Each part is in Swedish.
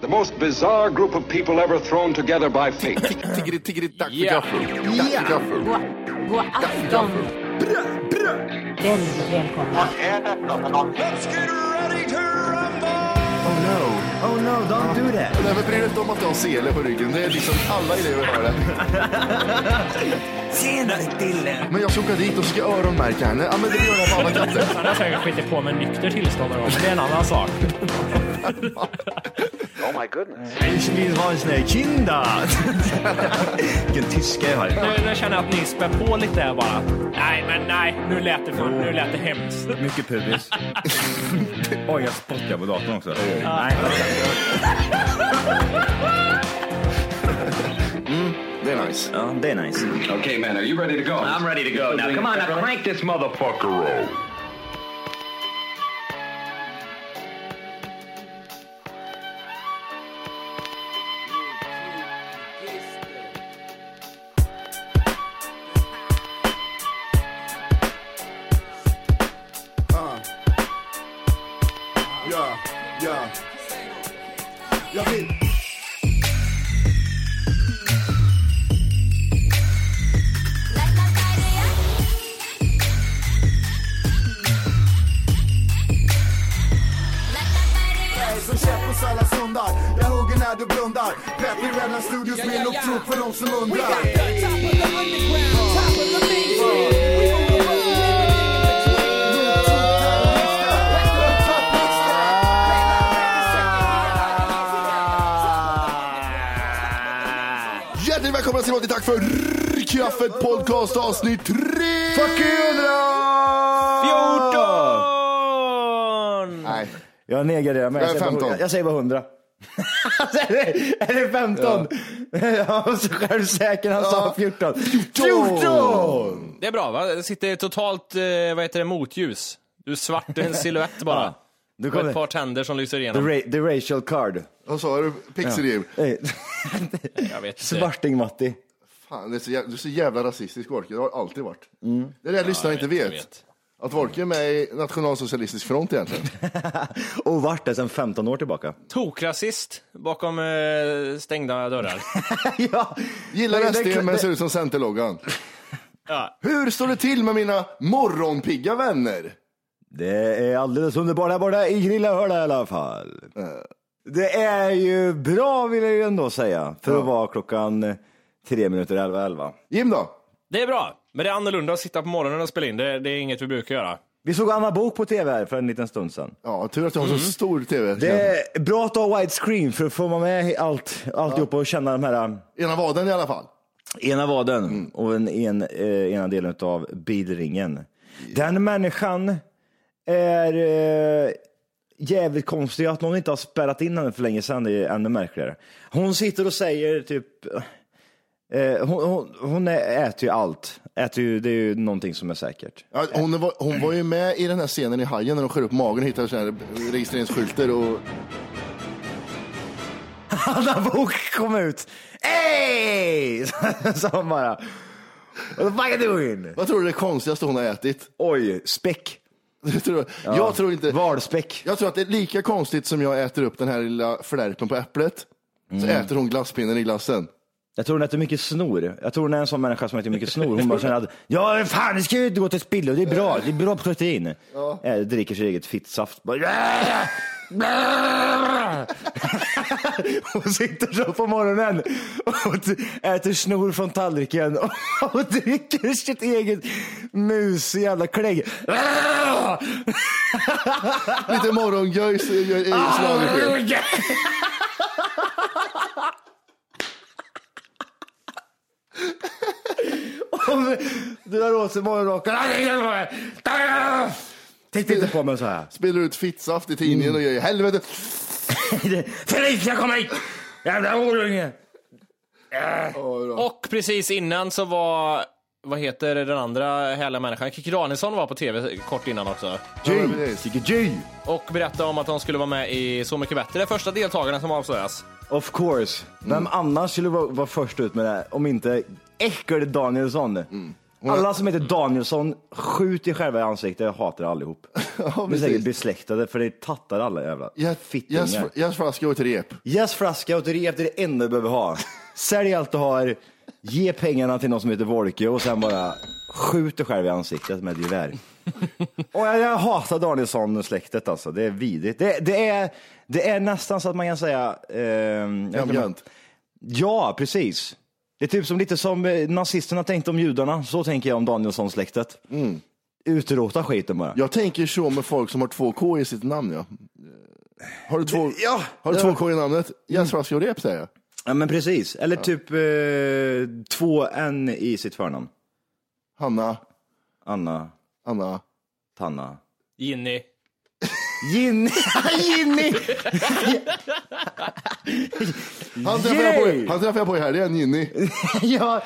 The most bizarre group of people ever thrown together by fate. Tiggeri, tiggeri, dack för Ja. gaffel. Dack för gaffel. God afton. Väldigt välkomna. Oh no, oh no, don't do that. Nej, men bry dig inte om att du har sele på ryggen. Det är liksom alla elever har det. Senare Dille. Men jag ska åka dit och ska öronmärka henne. Ja, men det gör jag på alla katter. Han har säkert skitit på med nykter tillstånd men det är en annan sak. Ich vill ha en kinda. Vilken tyska jag har. Nu, nu känner jag att ni spär på lite här bara. Nej, men nej, nu lät det, fan, nu lät det hemskt. Mycket pubis. Oj, jag spottar på datorn också. Nej. Det är nice. Det är nice. okay, man, are you ready to go? I'm ready to go. Now, come on, now crank this motherfucker up. Jag nedgraderar mig. Jag är säger bara 15. hundra. Jag säger bara 100. är det 15? Ja, så självsäker. Han sa 14. 14! Det är bra va? Det sitter totalt, eh, vad heter det, motljus. Du är svart, du är en silhuett bara. Du Och kommer- ett par tänder som lyser The, igenom. ra- the racial card. vad sa du? Pixel Hey. Jag vet inte. Svarting-Matti. Fan, det är så jävla, du är så jävla rasistisk Wolke, det har alltid varit. Det är det lyssnarna inte jag vet. Att Wolke är med i Nationalsocialistisk front egentligen. Och vart det sedan 15 år tillbaka. Tokrasist bakom eh, stängda dörrar. ja. Gillar SD men ser ut som Centerloggan. Ja. Hur står det till med mina morgonpigga vänner? Det är alldeles underbart här borta i Grillahörda i alla fall. Det är ju bra vill jag ju ändå säga för att vara klockan eh, tre minuter elva elva. Jim då? Det är bra, men det är annorlunda att sitta på morgonen och spela in. Det, det är inget vi brukar göra. Vi såg Anna Bok på tv här för en liten stund sedan. Ja, tur att jag har så stor tv. Det är bra att ha widescreen för att få vara med i allt, alltihop och känna de här eh, Ena vaden i alla fall. ena vaden och en, en, eh, ena delen av bilringen. Den människan är eh, jävligt konstig. Att någon inte har spärrat in henne för länge sedan det är ännu märkligare. Hon sitter och säger typ eh, hon, hon, hon är, äter ju allt. Äter ju, det är ju någonting som är säkert. Ja, hon, var, hon var ju med i den här scenen i Hajen när de skär upp magen och hittar såna här registreringsskyltar och Anna Bok kom ut. Hey! Sa hon bara. What the fuck are you doing? vad tror du är det konstigaste hon har ätit? Oj, späck. Jag tror, jag tror inte... Valspäck. Jag tror att det är lika konstigt som jag äter upp den här lilla flärpen på äpplet. Så Mm. äter hon glasspinnen i glassen. Jag tror hon äter mycket snor. Jag tror hon är en sån människa som äter mycket snor. Hon bara känner att ja, fan det ska ju inte gå till spillo. Det är bra. Det är bra protein. Ja. dricker sitt eget fittsaft. Bara, Hon sitter så på morgonen och äter snor från tallriken och, dricker sitt eget mus i jävla klägg. Lite morgongöjs i i- slagersken. Och drar åt sig morgonrocken. Titta inte på mig så här. Spiller ut fittsaft i tidningen och grejer. Helvete. Felicia kom hit! Jävla horunge! Och precis innan så var, vad heter den andra härliga människan? Kikki Danielsson var på tv kort innan också. G! G! Och berättade om att de skulle vara med i Så mycket bättre. Första deltagarna som avslöjas. Of course. Vem annars skulle vara, vara först ut med det om inte äckel Danielsson? Alla som heter Danielsson, skjut er själva i ansiktet. Jag hatar allihop. Ja, De är säkert besläktade för det tattar alla jävla Yes, fittingar. yes, flaska och ett rep. Yes flaska och ett rep, det är det enda du behöver ha. Sälj allt du har, ge pengarna till någon som heter Wolke och sen bara skjut dig själv i ansiktet med ett gevär. och jag, jag hatar Danielsson-släktet alltså, det är vidrigt. Det, det, är, det är nästan så att man kan säga... inte- Gamgönt. Ja, precis. Det är typ som lite som eh, nazisterna tänkte om judarna, så tänker jag om Danielsson-släktet. Utrota skiten bara. Jag tänker så med folk som har två K i sitt namn. Ja. Har du två, Ja, har du två K i namnet? Yes, flaska och rep säger jag. Ja, men precis. Eller typ eh, två N i sitt förnamn. Hanna, Anna, Anna. Tanna. Ginny. Ginny! Ginny! Han träffade jag på, han träffade jag på i helgen, Ginny. ja,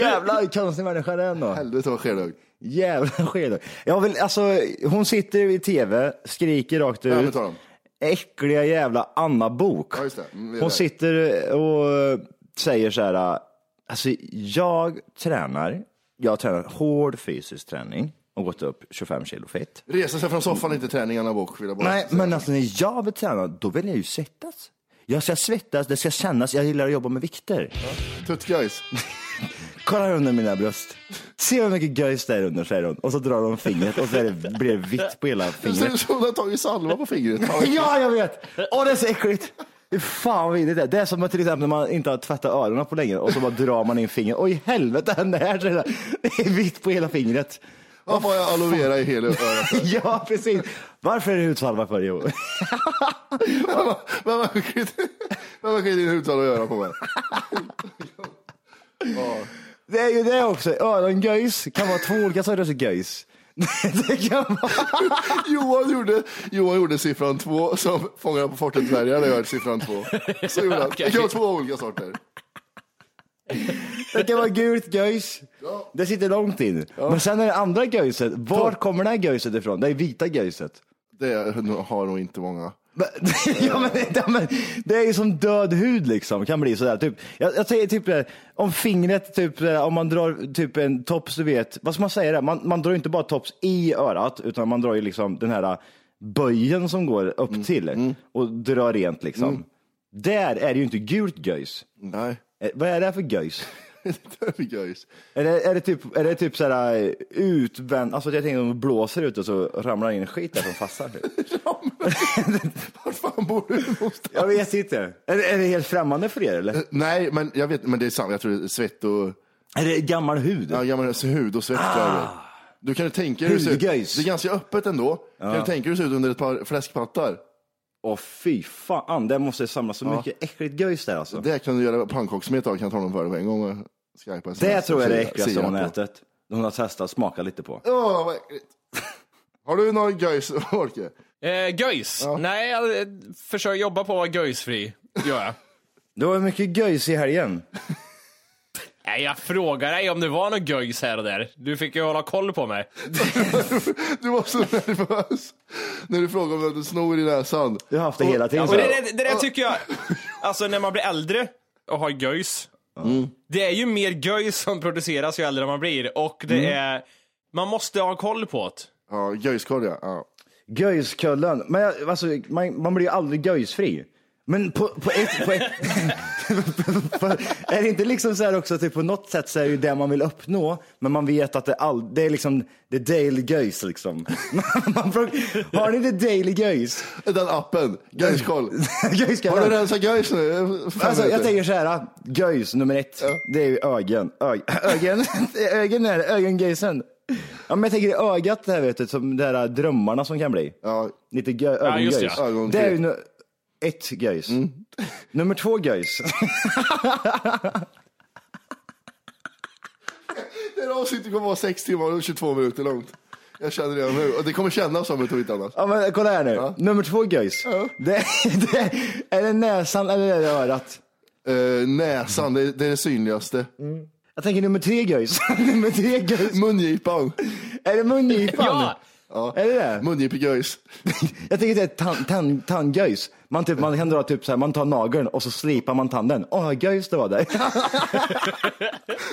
jävla konstig människa det är ändå. Helvete vad skerdög. Jävla sked. Jag vill, alltså, hon sitter i tv, skriker rakt Ja, men ut. ta dem. Äckliga jävla Anna Bok. Ja, just det. Mm, det är Hon det. sitter och säger så här, alltså jag tränar, jag tränar hård fysisk träning och gått upp 25 kilo fett. Resa sig från soffan, inte träning, Anna Book. Vill jag bara Nej, säga. men alltså när jag vill träna, då vill jag ju svettas. Jag ska svettas, det ska kännas, jag gillar att jobba med vikter. Tuttguys. Kolla under mina bröst. Se hur mycket göjs det är under, säger hon. Och så drar de fingret och så det, blir det vitt på hela Det ser ut fingret. som hon har tagit salva på fingret. Ja, jag vet! Åh, det är så äckligt. Fan vad vidrigt det är. Det är som att till exempel när man inte har tvättat öronen på länge och så bara drar man in fingret. Oj, helvete, den där. så är Det det är vitt på hela fingret. Varför har jag aloe vera i hela örat? Ja, precis. Varför är det hudsalva för? Jo. Vem har skitit din hudsalva att göra på mig? Det är ju det också. Örongöjs kan vara två olika sorters göjs. Det kan vara... Johan gjorde, Johan gjorde siffran två som Fångarna på fortet dvärgar när jag hörde siffran två. Så gjorde han. Det kan vara två olika sorter. Det kan vara gult göjs. Det sitter långt in. Men sen är det andra göjset. Var kommer det här göjset ifrån? Det är vita göjset. Det har nog inte många. Ja, men, ja, men, det är ju som död hud liksom, kan bli sådär. Typ, jag, jag säger typ det, om fingret, typ, eh, om man drar typ en tops, du vet, vad ska man säga det? Man, man drar ju inte bara tops i örat, utan man drar ju liksom den här eh, böjen som går upp till och drar rent liksom. Där är det ju inte gult göjs. Nej, Eh, Vad är det för göjs? Det är det, är det typ, är det typ såhär utvänd, alltså jag tänker om det blåser ut och så ramlar in skit där som fastnar. typ. Vart fan bor du någonstans? Jag vet inte. Är det, är det helt främmande för er eller? Nej, men jag vet, men det är sant. Jag tror det är svett och, Är det gammal hud? ja, gammal hud och svett. är. Du kan ju tänka dig hur det ser ut. Hudgöjs. Det är ganska öppet ändå. Kan du tänka dig hur det ser ut under ett par fläskpattar? Åh fy fan, det måste samla så mycket äckligt göjs där alltså. Det, kan du göra pannkakssmet av, kan jag ta dem för dig på en gång och skypa. tror jag är det äckligaste hon ätit. Hon har testat att smaka lite på. Åh, vad äckligt. Har du någon göjs, Orke? Eh, göjs? Nej, jag försöker jobba på att vara göjsfri. Gör jag. Det var mycket göjs i helgen. Nej, jag frågar dig om det var något göjs här och där. Du fick ju hålla koll på mig. Du var så nervös när du frågade om du hade snor i näsan. Du har haft det hela tiden. Ja, men det, det, det där tycker jag, alltså när man blir äldre och har göjs. Det är ju mer göjs som produceras ju äldre man blir och det är, man måste ha koll på det. Ja, göjskorv ja. ja. Göjskullen. Men alltså, man, man blir ju aldrig göjsfri. Men på, på ett... På ett är det inte liksom så här också att det på något sätt så är det ju det man vill uppnå, men man vet att det, all, det är liksom det daily göjs liksom. Man frågar, har ni det daily göjs? Den appen. Göjskoll. Har du rensat Gais nu? Alltså, jag tänker så här, göjs nummer ett, det är ju ögon. Ög, ögon, ögon är det, ögongöjsen. Ja, men jag tänker i ögat det här vet du, som de här drömmarna som kan bli. Ja, Lite gö- Ja, det, ögongöjs. ja. Ögon det är ju ett göjs. Nummer två göjs. det här avsnittet kommer vara 6 timmar och 22 minuter långt. Jag känner det nu. Och det kommer kännas som ett inte annars. Ja, men kolla här nu. Ja. Nummer två göjs. Ja. Det, det, är det näsan eller är det örat? Eh, näsan, det, det är det synligaste. Jag tänker nummer tre göjs. nummer tre göjs. Mungipan. Är det mungipan? Ja. Ja. Är det det? Mungipegöjs. Jag tänker det är tan- tan- tandgöjs. Man, typ, man kan dra typ så här, man tar nageln och så slipar man tanden. Åh, göjs det var där.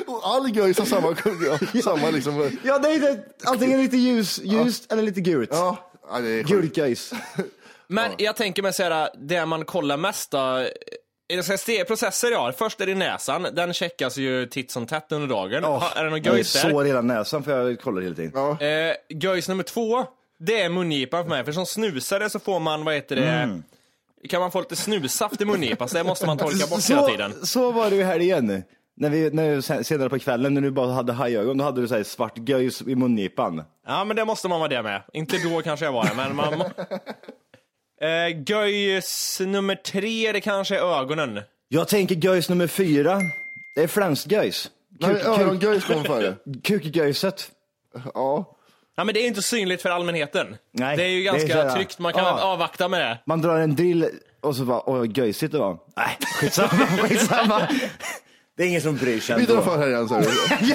Och All göjs har samma, samma liksom. ja, det är det, antingen lite ljus, ljust eller lite gult. Ja, ja det är sjukt. Gult göjs. Men jag tänker mig såhär, det man kollar mest då, processer jag har. Först är det näsan, den checkas ju titt som tätt under dagen. Ha, är det någon Jag är göjs där? sår i hela näsan för jag kollar hela tiden. Ja. Eh, göjs nummer två, det är mungipan för mig. För som snusare så får man, vad heter det, Mm. kan man få lite snussaft i mungipan, så det måste man torka bort hela tiden. Så, så var det ju här igen. När vi, när vi sen- senare på kvällen när du bara hade hajögon, då hade du så här svart göjs i mungipan. Ja, men det måste man vara det med. Inte då kanske jag var det, men man... Eh, göjs nummer tre, det kanske är ögonen. Jag tänker göjs nummer fyra. Det är flämsgöjs. Nej, Örongöjs kom före. Kukgöjset. Ja. Ja, men det är inte synligt för allmänheten. Nej, det är ju det är ganska här- tryggt, man kan Ja. avvakta med det. Man drar en drill och så bara, åh göjsigt det var. Nej, skitsamma, skitsamma. Det är ingen som bryr sig Vi drar ändå. för här igen. Så är det.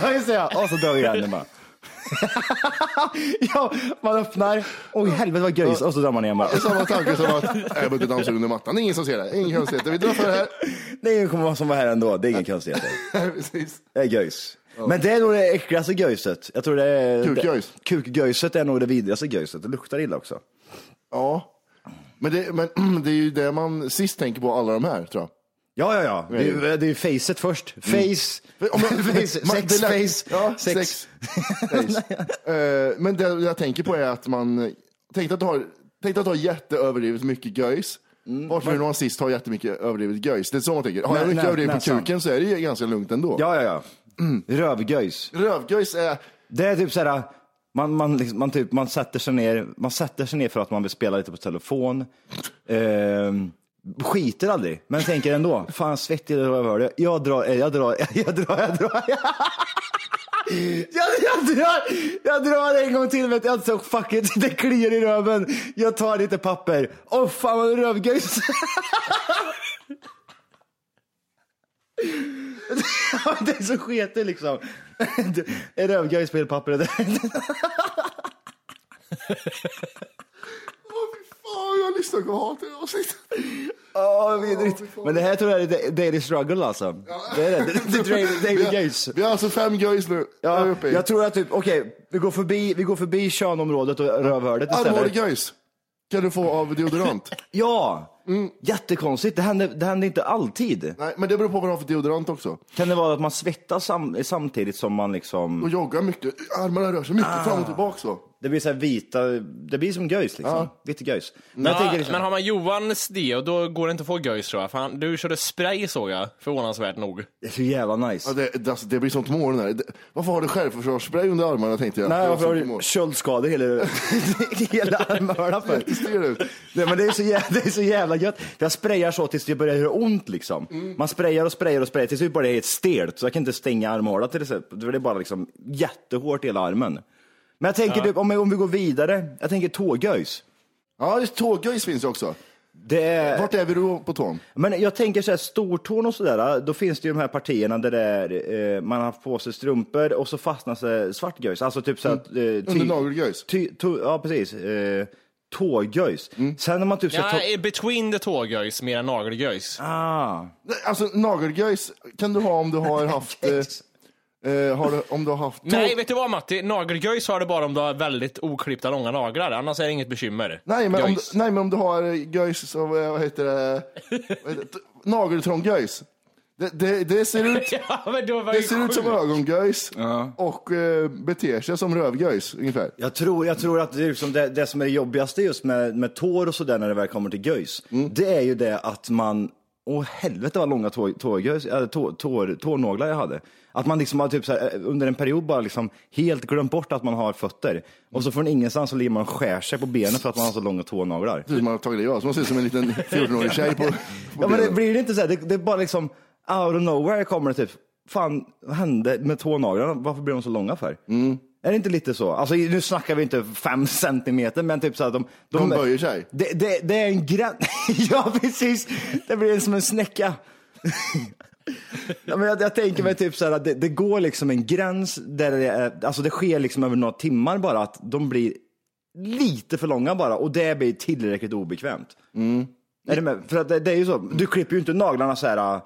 Ja, just det. ja. Och så drar vi igen den bara. ja, man öppnar. Oj, helvete vad göjs. Och så drar man igen bara. Det är samma tanke som att jag behöver dammsug under mattan. Ingen som ser det. Ingen konstigheter. Vi drar för det här. Det är ingen kommer som var här ändå. Det är ingen konstigheter. Precis. Det är göjs. Men det är nog det äckligaste göjset. Jag tror det är... Kukgöjs. Kukgöjset är nog det vidrigaste göjset. Det luktar illa också. Ja. Men det, men det är ju det man sist tänker på alla de här tror jag. Ja, ja, ja. Det är, det är facet först. Face, jag- face man- sex, face, ja, sex. sex. face. Eh, men det jag tänker på är att man, tänk att du har, att du har jätteöverdrivet mycket göjs. Vart var det någon sist har jättemycket överdrivet göjs? Det är så man tänker. Har jag mycket överdrivet på kuken så är det ju ganska lugnt ändå. Ja, ja, ja. Rövgöjs. Rövgöjs är, Det är typ såhär, man, man, liksom, man, typ, man, sätter sig ner, man sätter sig ner för att man vill spela lite på telefon. Ehm, skiter aldrig, men tänker ändå, fan svettig jag drar eh, det. Jag drar, jag drar, jag drar, jag drar. Jag, jag, drar, jag drar en gång till, vet jag, så fuck it, det kliar i röven. Jag tar lite papper. Åh fan vad rövgöjs. det är så sketigt liksom. En rövgöjs på elpapper jag lyssnar och hatar det avsnittet. Åh, vidrigt. Men det här tror jag är the daily struggle alltså. Det är det. Det är daily, daily Vi har, göjs. vi har alltså fem göjs nu. Ja, jag tror att typ, okej, vi går förbi, vi går förbi könområdet och rövhålet istället. Armhålegöjs kan du få av deodorant. Ja, jättekonstigt. Det händer, det händer inte alltid. Nej, men det beror på vad du har för deodorant också. Kan det vara att man svettas sam, samtidigt som man liksom, Och joggar mycket. Armarna rör sig mycket fram och tillbaka så. Det blir så här vita, det blir som göjs liksom. Ja. Vitt göjs. Men jag tänker liksom, Men har man Johans deo, då går det inte att få göjs tror jag. För han, du körde spray såg jag, förvånansvärt nog. det är så jävla nice. Ja, det, det, alltså, det blir sånt mål där. Det, varför har du självförsvarsspray under armarna tänkte jag. Nej, Det var varför har du köldskador hela, hela armhålan för? Ut. Nej, men det, är så jävla, det är så jävla gött. För jag sprayar så tills det börjar göra ont liksom. Man sprayar och sprayar och sprayar tills det bara är helt stelt. Så jag kan inte stänga armhålan till exempel. Det är bara liksom jättehårt i hela armen. Men jag tänker typ, om, om vi går vidare. Jag tänker tågöjs. Ja, det- tågöjs finns ju också. Det är, Vart är vi då på tån? men jag tänker så här, stortån och sådär, då finns det ju de här partierna där det är, eh, man har på sig strumpor och så fastnar sig svartgöjs. Alltså typ så att... Eh, ty- Under nagelgöjs? ty, to, ja, precis. Eh, tågöjs. Sen när man typ ska Ja, between the tågöjs mer än nagelgöjs. Ah. Alltså nagelgöjs kan du ha om du har haft... Eh, har du, om du har haft Nej, vet du vad Matti? Nagelgöjs har det bara om du har väldigt oklippta långa naglar, annars är det inget bekymmer. Nej men, om, du- nej men om du har eh, göjs, så, eh, vad heter det, vad heter det? nageltrånggöjs. Det, det, det ser ut, Ja, men då var det ju ser ut som sjukt. ögongöjs och eh, beter sig som rövgöjs ungefär. Jag tror, jag tror att det, är liksom det, det som är det jobbigaste just med, med tår och sådär när det väl kommer till göjs, det är ju det att man, åh helvete vad långa tår, tårgöjs, äh, tår, tår, tårnaglar jag hade. Att man liksom har typ så här, under en period bara liksom helt glömt bort att man har fötter. Och så från ingenstans så ligger man och skär sig på benen för att man har så långa tånaglar. Som man har tagit livet av sig. Man ser ut som en liten 14-årig tjej på, på Ja men det blir det inte så här, det, det är bara liksom out of nowhere kommer det typ, fan vad hände med tånaglarna, varför blir de så långa för? Är det inte lite så? Alltså nu snackar vi inte fem centimeter, men typ så att de... De böjer sig. Det, det, det är en gräns, ja precis, det blir som en snäcka. ja, men jag, jag tänker mig typ så här att det, det går liksom en gräns där det är, alltså det sker liksom över några timmar bara att de blir lite för långa bara och det blir tillräckligt obekvämt. Är det med? För att det, det är ju så, du klipper ju inte naglarna så här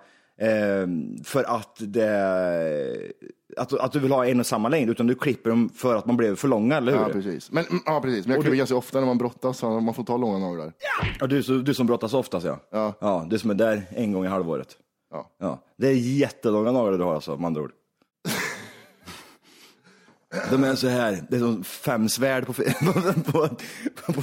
för att, det, att, att du vill ha en och samma längd, utan du klipper dem för att man blev för långa, eller hur? Ja precis. Men, mm, ja, precis. men jag Och klipper du- ganska ofta när man brottas, så man får ta långa naglar. Ja, du, så- du som brottas oftast ja. Ja. ja. Du som är där en gång i halvåret. Ja. Ja. Det är jättelånga naglar du har alltså, med andra ord. De är så här, det är som fem svärd på, på, på, på, på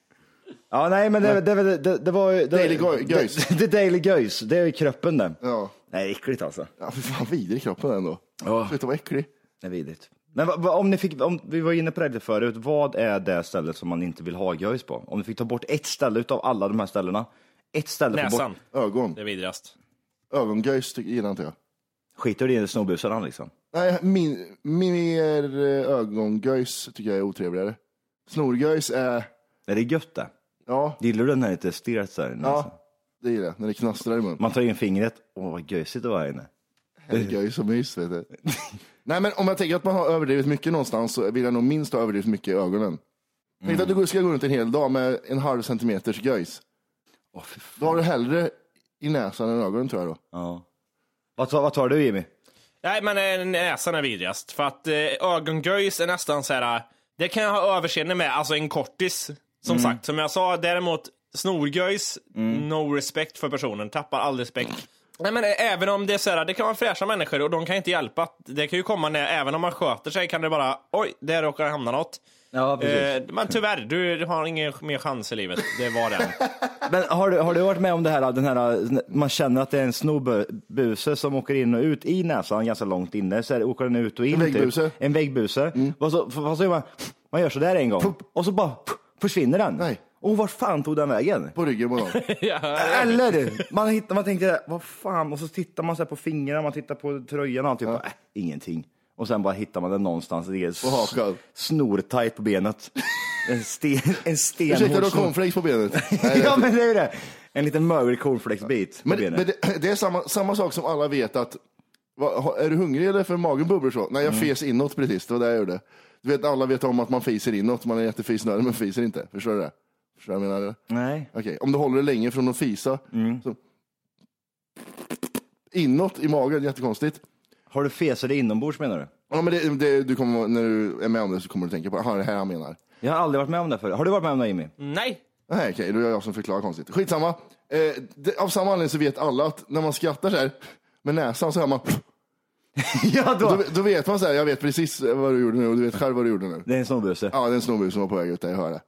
Ja, nej, men det, det, det, det, det var ju... Det, Daily Göjs. Det, det, Daily Göjs, det är ju kroppen det. Ja. Nej, äckligt alltså. Ja, för fan vidrig kroppen ändå. Ja. Sluta vara äcklig. Det är vidrigt. Men vad- vad- om ni fick, om vi var inne på det lite förut, vad är det stället som man inte vill ha göjs på? Om ni fick ta bort ett ställe utav alla de här ställena, ett ställe Näsan. bort, Ögon. Det är vidrigast. Ögongöjs tycker- gillar inte jag. skiter du i snobusarna liksom? Nej, min, mer eh, ögongöjs tycker jag är otrevligare. Snorgöjs är, Är det gött det? Ja, Gillar du den här lite stelt där inne? alltså? ja, det gillar jag. När det knastrar i munnen. Man tar in fingret, åh vad göjsigt det var här inne. Göjs och mys, vet du. Nej, men om jag tänker att man har överdrivit mycket någonstans så vill jag nog minst ha överdrivit mycket i ögonen. Tänk dig att du ska gå runt en hel dag med en halv centimeters göjs. Åh, fy fan. Då har du hellre i näsan än i ögonen tror jag då. Ja. Vad, tar, vad tar du Jimmy? Nej, men eh, näsan är vidrigast. För att eh, ögongöjs är nästan så här. eh, Det kan jag ha överseende med, alltså en kortis. Som sagt, som jag sa, däremot snorgöjs, no respect för personen, tappar all respekt. Nej men eh, även om det är så här, det kan vara fräscha människor och de kan inte hjälpa. Det kan ju komma när, även om man sköter sig kan det bara, oj, där råkar det hamna något. Ja, Eh, men tyvärr, du, har ingen mer chans i livet. Det var det. Men har du, har du varit med om det här, den här, man känner att det är en snobbuse som åker in och ut i näsan ganska långt inne, så här, åker den ut och in. En väggbuse. Typ. En väggbuse. Och så, vad så gör man? Man gör så där en gång och så bara försvinner den. Nej. Och vart fan tog den vägen? På ryggen på någon. Eller? Man, hittar, man tänker, vad fan, och så tittar man så här på fingrarna, man tittar på tröjan och typ, bara, äh, ingenting. Och sen bara hittar man den någonstans, det är På hakan. snortajt på benet. En, sten, en stenhård Ursäkta, du har snor- cornflakes på benet. Nej, ja men det är ju det. En liten möglig cornflakesbit på Men, benet. men det, det är samma, samma sak som alla vet att, är du hungrig eller för magen bubblar så? Nej, jag Mm. fes inåt precis, det var det jag gjorde. Du vet, alla vet om att man fiser inåt, man är jättefisnödig men fiser inte. Förstår du det? Förstår du vad jag menar? Nej. Okej, om du håller det länge från att fisa, Mm. så, inåt i magen, jättekonstigt. Har du feser inombords menar du? Ja, men det, det, du kommer, när du är med om det så kommer du tänka på, aha, det här han menar. Jag har aldrig varit med om det förr. Har du varit med om det Jimmy? Nej, Nej, okej, då är jag jag som förklarar konstigt. Skitsamma. Eh, det, av samma anledning så vet alla att när man skrattar så här med näsan så hör man ja, då. då, då vet man så här, jag vet precis vad du gjorde nu och du vet själv vad du gjorde nu. Det är en snowbuse. Ja, det är en snowbus som var på väg ut där, jag hör det.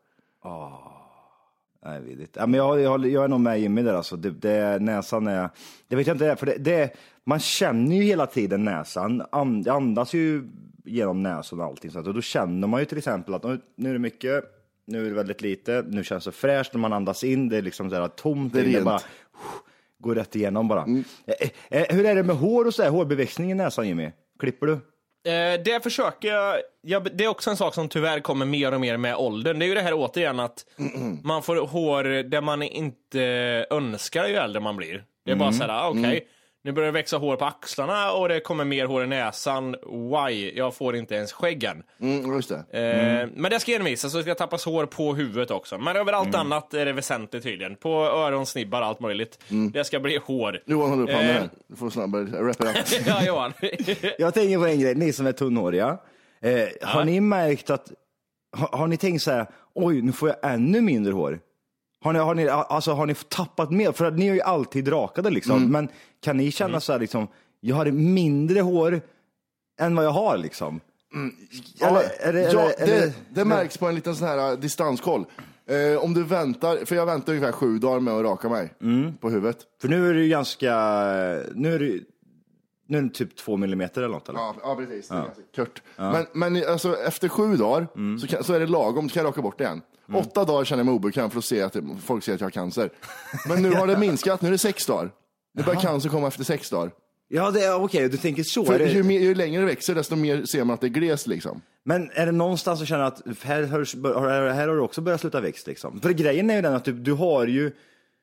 Nej, vidrigt. Ja, men jag, jag, jag är nog med Jimmy där alltså. Det, det, näsan är, det vet jag inte, det är, för det, det, man känner ju hela tiden näsan. And, andas ju genom näsan och allting. Så att, och då känner man ju till exempel att nu, är det mycket, nu är det väldigt lite, nu känns det fräscht när man andas in. Det är liksom så här tomt. Det är rent. bara, går rätt igenom bara. Eh, eh, hur är det med hår och så här, hårbeväxning i näsan Jimmy? Klipper du? Eh, det försöker jag, jag, det är också en sak som tyvärr kommer mer och mer med åldern. Det är ju det här återigen att man får hår där man inte önskar ju äldre man blir. Det är bara så här, ah, okej, nu börjar det växa hår på axlarna och det kommer mer hår i näsan. Why? Jag får inte ens skäggen. Mm, just det. Eh, Men det ska envisas, så det ska tappas hår på huvudet också. Men över allt annat är det väsentligt tydligen. På öronsnibbar, allt möjligt. Det ska bli hår. Johan håller upp handen Eh. här. Du får snabbare, wrap it up. ja, Johan. Jag tänker på en grej, ni som är tunnhåriga. Eh, Har ni märkt att, har, har ni tänkt så här, oj nu får jag ännu mindre hår? Har ni, har ni, alltså, har ni tappat mer? För att ni är ju alltid rakade liksom. Mm. Men kan ni känna så här liksom, jag har mindre hår än vad jag har liksom? Ja, Eller- är det- ja, eller- det, eller- det märks på en liten sån här uh, distanskoll. Eh, om du väntar, för jag väntar ungefär sju dagar med att raka mig Mm. på huvudet. För nu är det ju ganska, nu är det, ju- nu är det typ två millimeter eller något eller? Ja, ja precis. Det är ganska kort. Men, men alltså, efter sju dagar Mm. så, kan, så är det lagom, så kan jag raka bort det igen. Åtta dagar känner jag mig obekväm för att se att folk ser att jag har cancer. Men nu har det minskat, nu är det sex dagar. Nu börjar cancer komma efter sex dagar. Ja, det är okej, du tänker så. För Är det, ju, mer, ju längre det växer, desto mer ser man att det är glest liksom. Men är det någonstans att känna att här, hörs, här, här har du också börjat sluta växt liksom? För grejen är ju den att du, du har ju,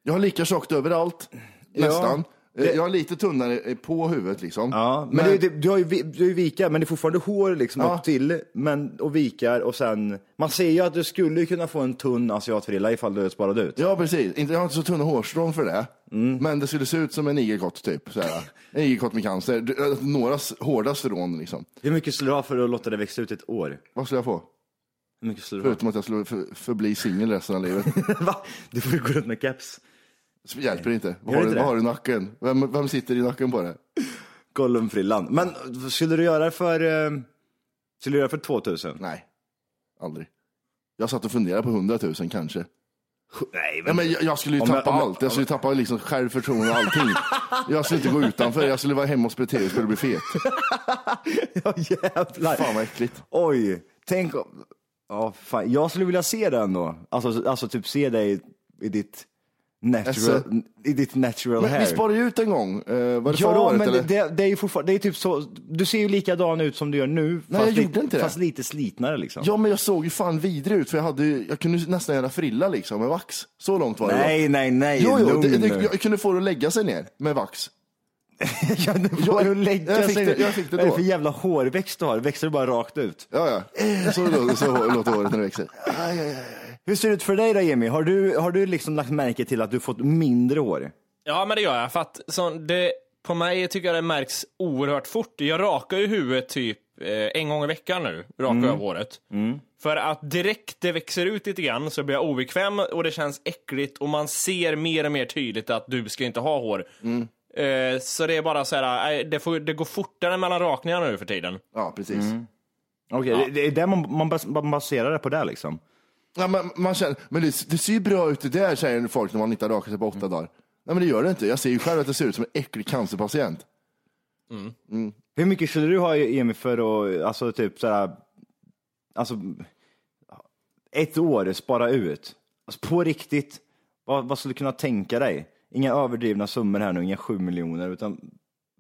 Jag har lika tjockt överallt, nästan. Det- Jag har lite tunnare eh, på huvudet liksom. Ja, men, Det, det, du har ju, du har ju vikar, men det är fortfarande hår liksom Ja. upp till, men, och vikar och sen, man ser ju att du skulle kunna få en tunn asiatfrilla ifall du sparade ut. Ja, precis. Jag har inte så tunna hårstrån för det. Mm. Men det skulle se ut som en igelkott typ. Såhär. En igelkott med cancer. Du- äh, Några hårda strån liksom. Hur mycket skulle du ha för att låta det växa ut ett år? Vad skulle jag få? Hur mycket skulle du ha? Förutom att jag skulle för, förbli singel resten av livet. Va? Du får ju gå runt med keps. Så hjälper inte. Vad har, du, vad har du i nacken? Vem, vem sitter i nacken på det? Gollumfrillan. Men skulle du göra det för, eh, skulle du göra det för 2000? Nej, aldrig. Jag satt och funderade på 100 000 kanske. Nej, Ja, men jag, jag skulle ju Om jag- tappa om jag- allt. Jag skulle tappa liksom självförtroende och allting. Jag skulle inte gå utanför. Jag skulle vara hemma spela tv och skulle bli fet. Ja, jävlar. Fan vad äckligt. Oj, tänk om... Ja, fan. Jag skulle vilja se den då. Alltså, alltså typ se dig i ditt natural, Alltså- i ditt natural Men hair. vi sparade ju ut en gång. Eh, var det förra Ja, året men eller? det, det är ju fortfarande, det är typ så, du ser ju likadan ut som du gör nu. Nej, jag gjorde inte det. Fast lite slitnare liksom. Ja, men jag såg ju fan vidrig ut för jag, hade, jag kunde nästan göra frilla liksom med vax. Så långt var det. nej, då. nej, nej, Jo, jo, det, det, jag kunde få det att lägga sig ner med vax. Jag- lägga jag fick sig det- jag fick det Vad är det då. för jävla hårväxt du har? Växer du bara rakt ut? Ja, ja. Så, låter- så låter håret när det växer. Aj, aj, aj. Hur ser det ut för dig då Jimmy? Har du, har du liksom lagt märke till att du fått mindre hår? Ja, men det gör jag. För att så, det, på mig tycker jag det märks oerhört fort. Jag rakar ju huvudet typ eh, en gång i veckan nu. Rakar Mm. jag håret. För att direkt det växer ut lite grann så blir jag obekväm och det känns äckligt och man ser mer och mer tydligt att du ska inte ha hår. Mm. Eh, så det är bara så här, eh, det, får, det går fortare mellan rakningarna nu för tiden. Ja, precis. Okej, det, det är där man, man, bas, man baserar det på det liksom? Ja, men, man känner, men det, det ser ju bra ut det där, säger folk när man inte har rakat sig på åtta dagar. Nej, men det gör det inte. Jag ser ju själv att det ser ut som en äcklig cancerpatient. Hur mycket skulle du ha Emil för att, alltså typ såhär, alltså ett år spara ut? Alltså på riktigt, vad, vad skulle du kunna tänka dig? Inga överdrivna summor här nu, inga sju miljoner, utan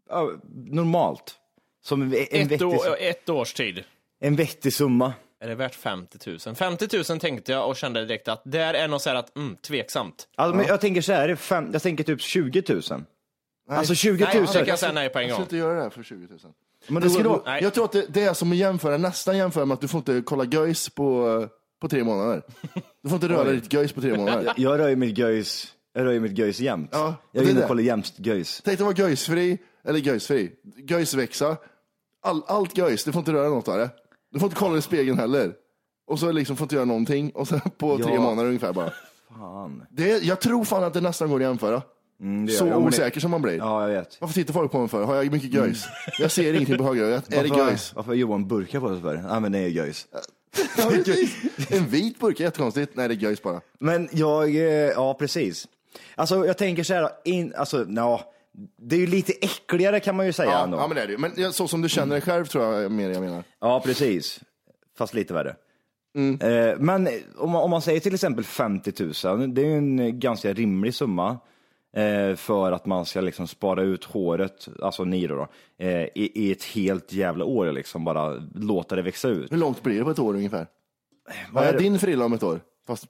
ja, normalt. Som en, en, Ett, vettig, år, ett års tid. en vettig summa. Är det värt 50 000? 50 000 tänkte jag och kände direkt att där är nog så här att, mm, tveksamt. Alltså, men jag tänker så här, fem, jag tänker typ 20 000. Alltså 20 Nej, 000. det kan jag säga nej på en Jag gång. ska inte göra det här för 20 000. Men Det då- skulle då- nej. jag tror att det, det är som att jämföra, nästan jämföra med att du får inte kolla göjs på, på tre månader. Du får inte röra ditt göjs på tre månader. Jag rör ju mitt göjs, jag rör ju mitt göjs jämt. Ja, jag det är vill det. kolla jämt göjs. Tänk dig vara göjsfri, eller göjsfri, göjsväxa. All, allt göjs, du får inte röra något av det. Du får inte kolla i spegeln heller. Och så liksom får inte göra någonting. Och så på tre Ja. månader ungefär bara. fan. Det, jag tror fan att det nästan går att jämföra. Mm, det gör Så jag. Ja, men det- osäker som man blir. Ja, jag vet. Varför tittar folk på mig för? Har jag mycket göjs? Jag ser ingenting på höger ögat. Är det Varför- göjs? Varför har Johan burkar på sig för? Ja, men det är göjs. Ja, precis. en vit burk är jättekonstigt. Nej, det är göjs bara. Men jag, eh, ja precis. Alltså jag tänker så här, in, alltså, ja, det är ju lite äckligare kan man ju säga Ja, ändå. ja men det är det ju. Men så som du känner dig själv tror jag mer jag menar. Ja, precis. Fast lite värre. Eh, men om man, om man säger till exempel 50 000, det är ju en ganska rimlig summa eh, för att man ska liksom spara ut håret, alltså ni då, då eh, i, i ett helt jävla år, liksom bara låta det växa ut. Hur långt blir det på ett år ungefär? Vad är din frilla om ett år? Fast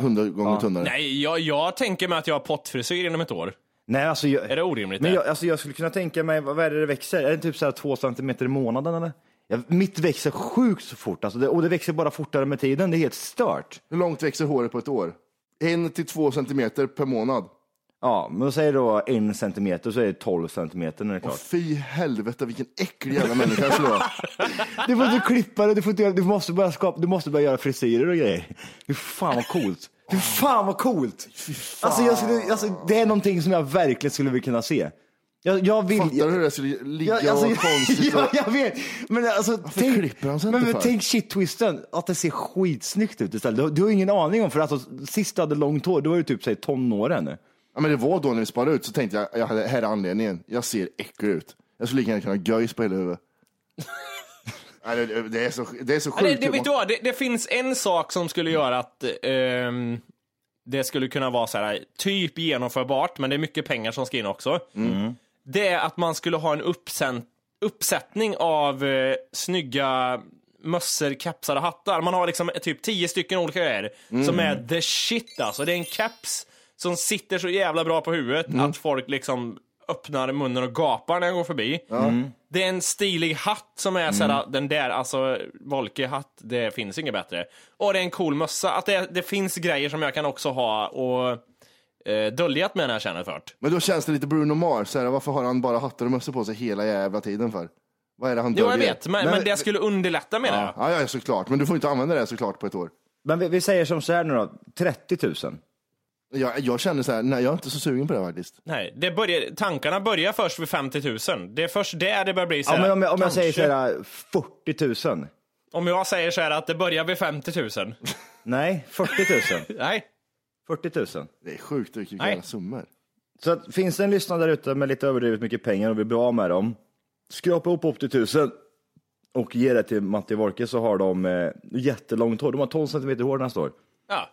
hundra gånger tunnare. Nej, jag, jag tänker mig att jag har pottfrisyr inom ett år. Nej, alltså jag, Är det orimligt? men det? jag, alltså jag skulle kunna tänka mig, vad är det det växer? Är det typ så här två centimeter i månaden eller? Ja, mitt växer sjukt så fort, alltså det, och det växer bara fortare med tiden. Det är helt stört. Hur långt växer håret på ett år? En till två centimeter per månad. Ja, men då säger då en centimeter så är det 12 centimeter när det är Åh, klart. fy helvete vilken äcklig jävla människa jag skulle vara. Du får inte klippa det, du, får inte, göra- du, måste börja skapa, du måste börja göra frisyrer och grejer. Fy fan vad coolt. Fy fan vad coolt. Alltså, jag skulle, alltså, det är någonting som jag verkligen skulle vilja kunna se. Jag, jag vill... Fattar du hur det skulle ligga Ja, alltså, och konstigt? ja, jag vet. Men alltså, tänk, klipper han sig men, inte men för? tänk shit-twisten, att det ser skitsnyggt ut istället. Du, du har ingen aning om, för alltså, sist du hade långt hår, då var du typ säg, tonåren. Ja, men det var då när vi sparade ut så tänkte jag, jag hade, här är anledningen. Jag ser äcklig ut. Jag skulle lika gärna kunna ha göjs på hela huvudet. Nej, det, det, är så, det är så Ja, det, sjukt. det, vet du vad, det, det finns en sak som skulle göra att ehm, det skulle kunna vara så här, typ genomförbart, men det är mycket pengar som ska in också. Det är att man skulle ha en uppsänd, uppsättning av eh, snygga mössor, kepsar och hattar. Man har liksom typ tio stycken olika grejer som är the shit alltså. Det är en keps som sitter så jävla bra på huvudet att folk liksom öppnar munnen och gapar när jag går förbi. Det är en stilig hatt som är såhär, den där, alltså Volke-hatt, det finns inget bättre. Och det är en cool mössa. Att det, det finns grejer som jag kan också ha och eh, döljat med när jag känner för det. Men då känns det lite Bruno Mars. Så här, varför har han bara hattar och mössor på sig hela jävla tiden för? Vad är det han Jo, jag döljer? vet, men, men det skulle underlätta menar jag. Ja, ja, såklart. Men du får inte använda det såklart på ett år. Men vi, vi säger som så här nu då, 30 000. Jag, jag känner så här, nej jag är inte så sugen på det faktiskt. Nej, det börjar, tankarna börjar först vid 50 000. Det är först där det börjar bli så Ja, här, men om jag, om jag säger så här 40 000. Om jag säger så här att det börjar vid 50 000. Nej, 40 000. Nej. 40 000. Det är sjukt vilka summor. Så att, finns det en lyssnare där ute med lite överdrivet mycket pengar och vill bli av med dem, skrapa ihop 80 000 och ge det till Matti Wolke så har de eh, jättelångt hår. De har 12 centimeter hår nästa år. Ja.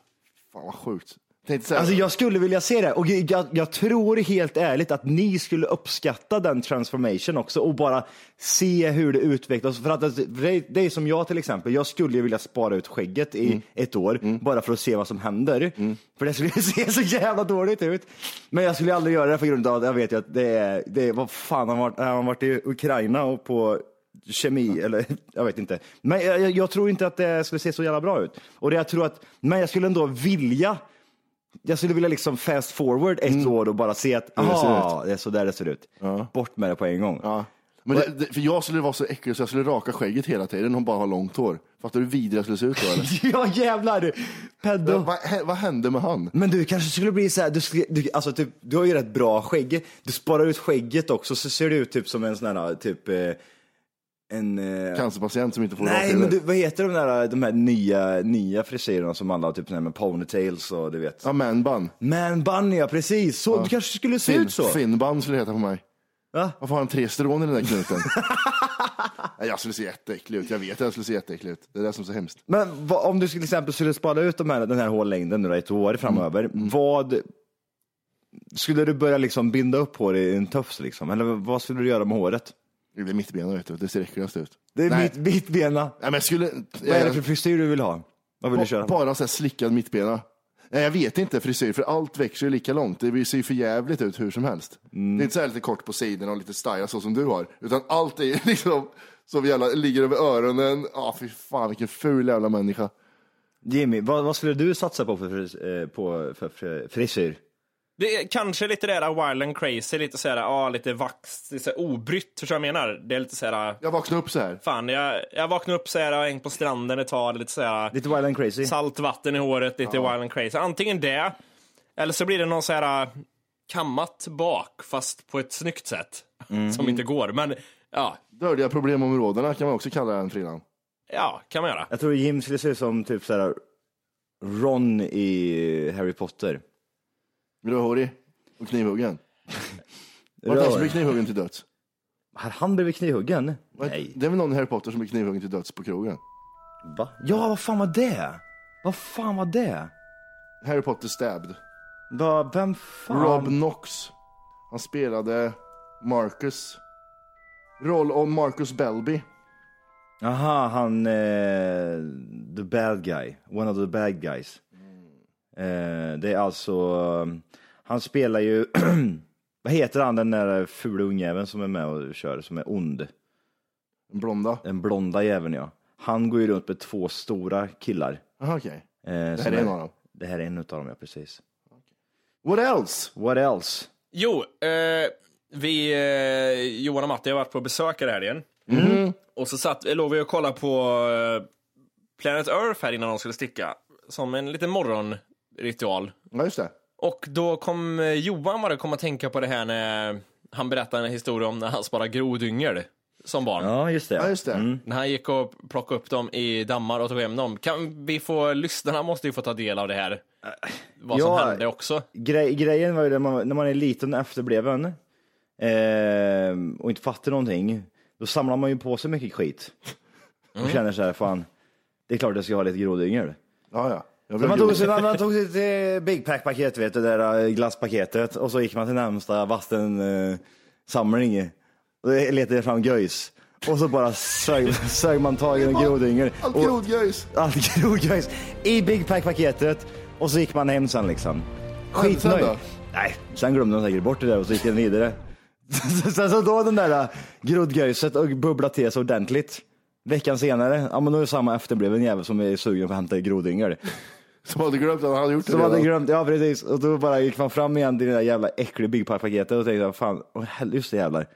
Fan vad sjukt. Alltså jag skulle vilja se det och jag, jag tror helt ärligt att ni skulle uppskatta den transformation också och bara se hur det utvecklas. För att för det, det är som jag till exempel, jag skulle ju vilja spara ut skägget i ett år bara för att se vad som händer. För det skulle se så jävla dåligt ut. Men jag skulle aldrig göra det på grund av att jag vet ju att det är, det är vad fan har varit, har varit i Ukraina och på kemi eller jag vet inte. Men jag, jag, jag tror inte att det skulle se så jävla bra ut. Och det jag tror att, men jag skulle ändå vilja jag skulle vilja liksom fast forward ett år och bara se att Mm. Hur det är så där det ser ut. Bort med det på en gång. Ja. Men det, det, för jag skulle vara så äcklig så jag skulle raka skägget hela tiden och bara ha långt hår. Fattar du hur vidrig jag skulle se ut då eller? Ja jävlar, pedo. vad, vad hände med han? Men du kanske skulle bli så här, du, skulle, du, alltså typ, du har ju rätt bra skägg. Du sparar ut skägget också så ser du ut typ som en sån här typ eh, en... Eh, Cancerpatient som inte får nej men du, vad heter de där, de här nya, nya frisyrerna som alla har typ med ponytails och du vet. Ja, manbun. Man bun ja, precis. Så, Du kanske skulle se Fin, ut så. Finnband skulle det heta på mig. Va? Varför har han tre strån i den där knuten? Nej, jag skulle se jätteäcklig ut. Jag vet att jag skulle se jätteäcklig ut. Det är det som är så hemskt. Men vad, om du till exempel skulle spara ut de här, den här hårlängden nu då, ett år framöver, vad skulle du börja liksom binda upp hår i en tufs liksom? Eller vad skulle du göra med håret? Det blir mittbena vet du. Det ser äckligast ut. Det är Nej. mitt, mittbena. Nej, men jag skulle... Vad är det för frisyr du vill ha? Vad vill du köra? Bara så här slickad mittbena. Nej, jag vet inte frisyr, för allt växer ju lika långt. Det ser ju för jävligt ut hur som helst. Mm. Det är inte så här lite kort på sidorna och lite style så som du har, utan allt är ju liksom som jävla, ligger över öronen. Ja, fy fan vilken ful jävla människa. Jimmy, vad, vad skulle du satsa på för, fris- eh, på, för, för frisyr? Det är kanske lite det där wild and crazy, lite såhär, ja lite vax, lite så här obrytt, förstår du vad jag menar? Det är lite såhär, Jag vaknade upp så här. fan jag, jag vaknade upp såhär, och hängt på stranden ett tag, lite såhär, Lite wild and crazy. salt vatten i håret, lite wild and crazy. Antingen det, eller så blir det någon såhär kammat bak, fast på ett snyggt sätt. Som inte går, men ja, Dödliga problemområdena kan man också kalla den frillan. ja, kan man göra. Jag tror Jim skulle se ut som typ såhär Ron i Harry Potter. Rödhårig och knivhuggen. Var det han som blev knivhuggen till döds? Har han blivit knivhuggen? Nej. Det är väl någon i Harry Potter som blir knivhuggen till döds på krogen? Va? Ja, vad fan var det? Vad fan var det? Harry Potter stabbed. Va, vem fan? Rob Knox. Han spelade Marcus. Roll om Marcus Belby. Aha, han, eh, the bad guy. One of the bad guys. Eh, det är alltså, eh, han spelar ju, vad heter han den där fula ungjäveln som är med och kör, som är ond? En blonda. Den blonda jäveln ja. Han går ju runt med två stora killar. Aha, okej. Eh, Det här är en av dem. Det här är en av dem, ja precis. What else? What else? Jo, eh, vi, eh, Johan och Matti har varit på besök här i helgen. Och så satt, låg vi och kollade på eh, Planet Earth här innan de skulle sticka. Som en liten morgonritual. Ja, just det. Och då kom eh, Johan bara komma att tänka på det här när han berättade en historia om när han sparade grodyngel som barn. Ja, just det. Ja, just det. När han gick och plockade upp dem i dammar och tog hem dem. Kan vi få, lyssnarna måste ju få ta del av det här. Vad som Ja. hände också. Grej, grejen var ju när man, när man är liten och efterbliven eh, och inte fattar någonting, då samlar man ju på sig mycket skit. Och känner så här, fan, det är klart jag ska ha lite grodyngel. Ja, ja. Man tog, sig, man, tog sitt eh, Big Pack-paket, vet du, det där eh, glasspaketet, och så gick man till närmsta vattensamling eh, och letade fram göjs. Och så bara sög, sög man tag i en grodyngel. Allt grodgöjs. allt grodgöjs i Big Pack-paketet och så gick man hem sen liksom. Skitnöjd. Nej, sen glömde de säkert bort det där och så gick den vidare. Sen så då den där groddgöjset och bubblat till sig ordentligt. Veckan senare, ja men då är det samma efterbliven jävel som är sugen på att hämta grodyngel. Som hade glömt att han hade gjort det Som hade redan. glömt, ja precis. Och då bara gick man fram igen till det där jävla äckliga Big Pack-paketet och tänkte, fan, åh, hell- just det jävlar.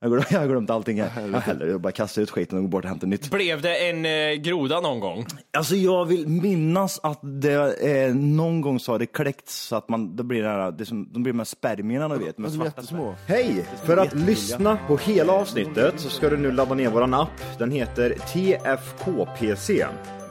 Jag har glömt- jag har glömt allting här. Jag hellre jag bara kastar ut skiten och går bort och hämtar nytt. Blev det en eh, groda någon gång? Alltså jag vill minnas att det eh, någon gång så har det kläckts så att man, det blir det här, det som, de blir de här spermierna du vet. Med De är svarta jättesmå. Hej! För att lyssna på hela avsnittet så ska du nu ladda ner våran app. Den heter TFKPC.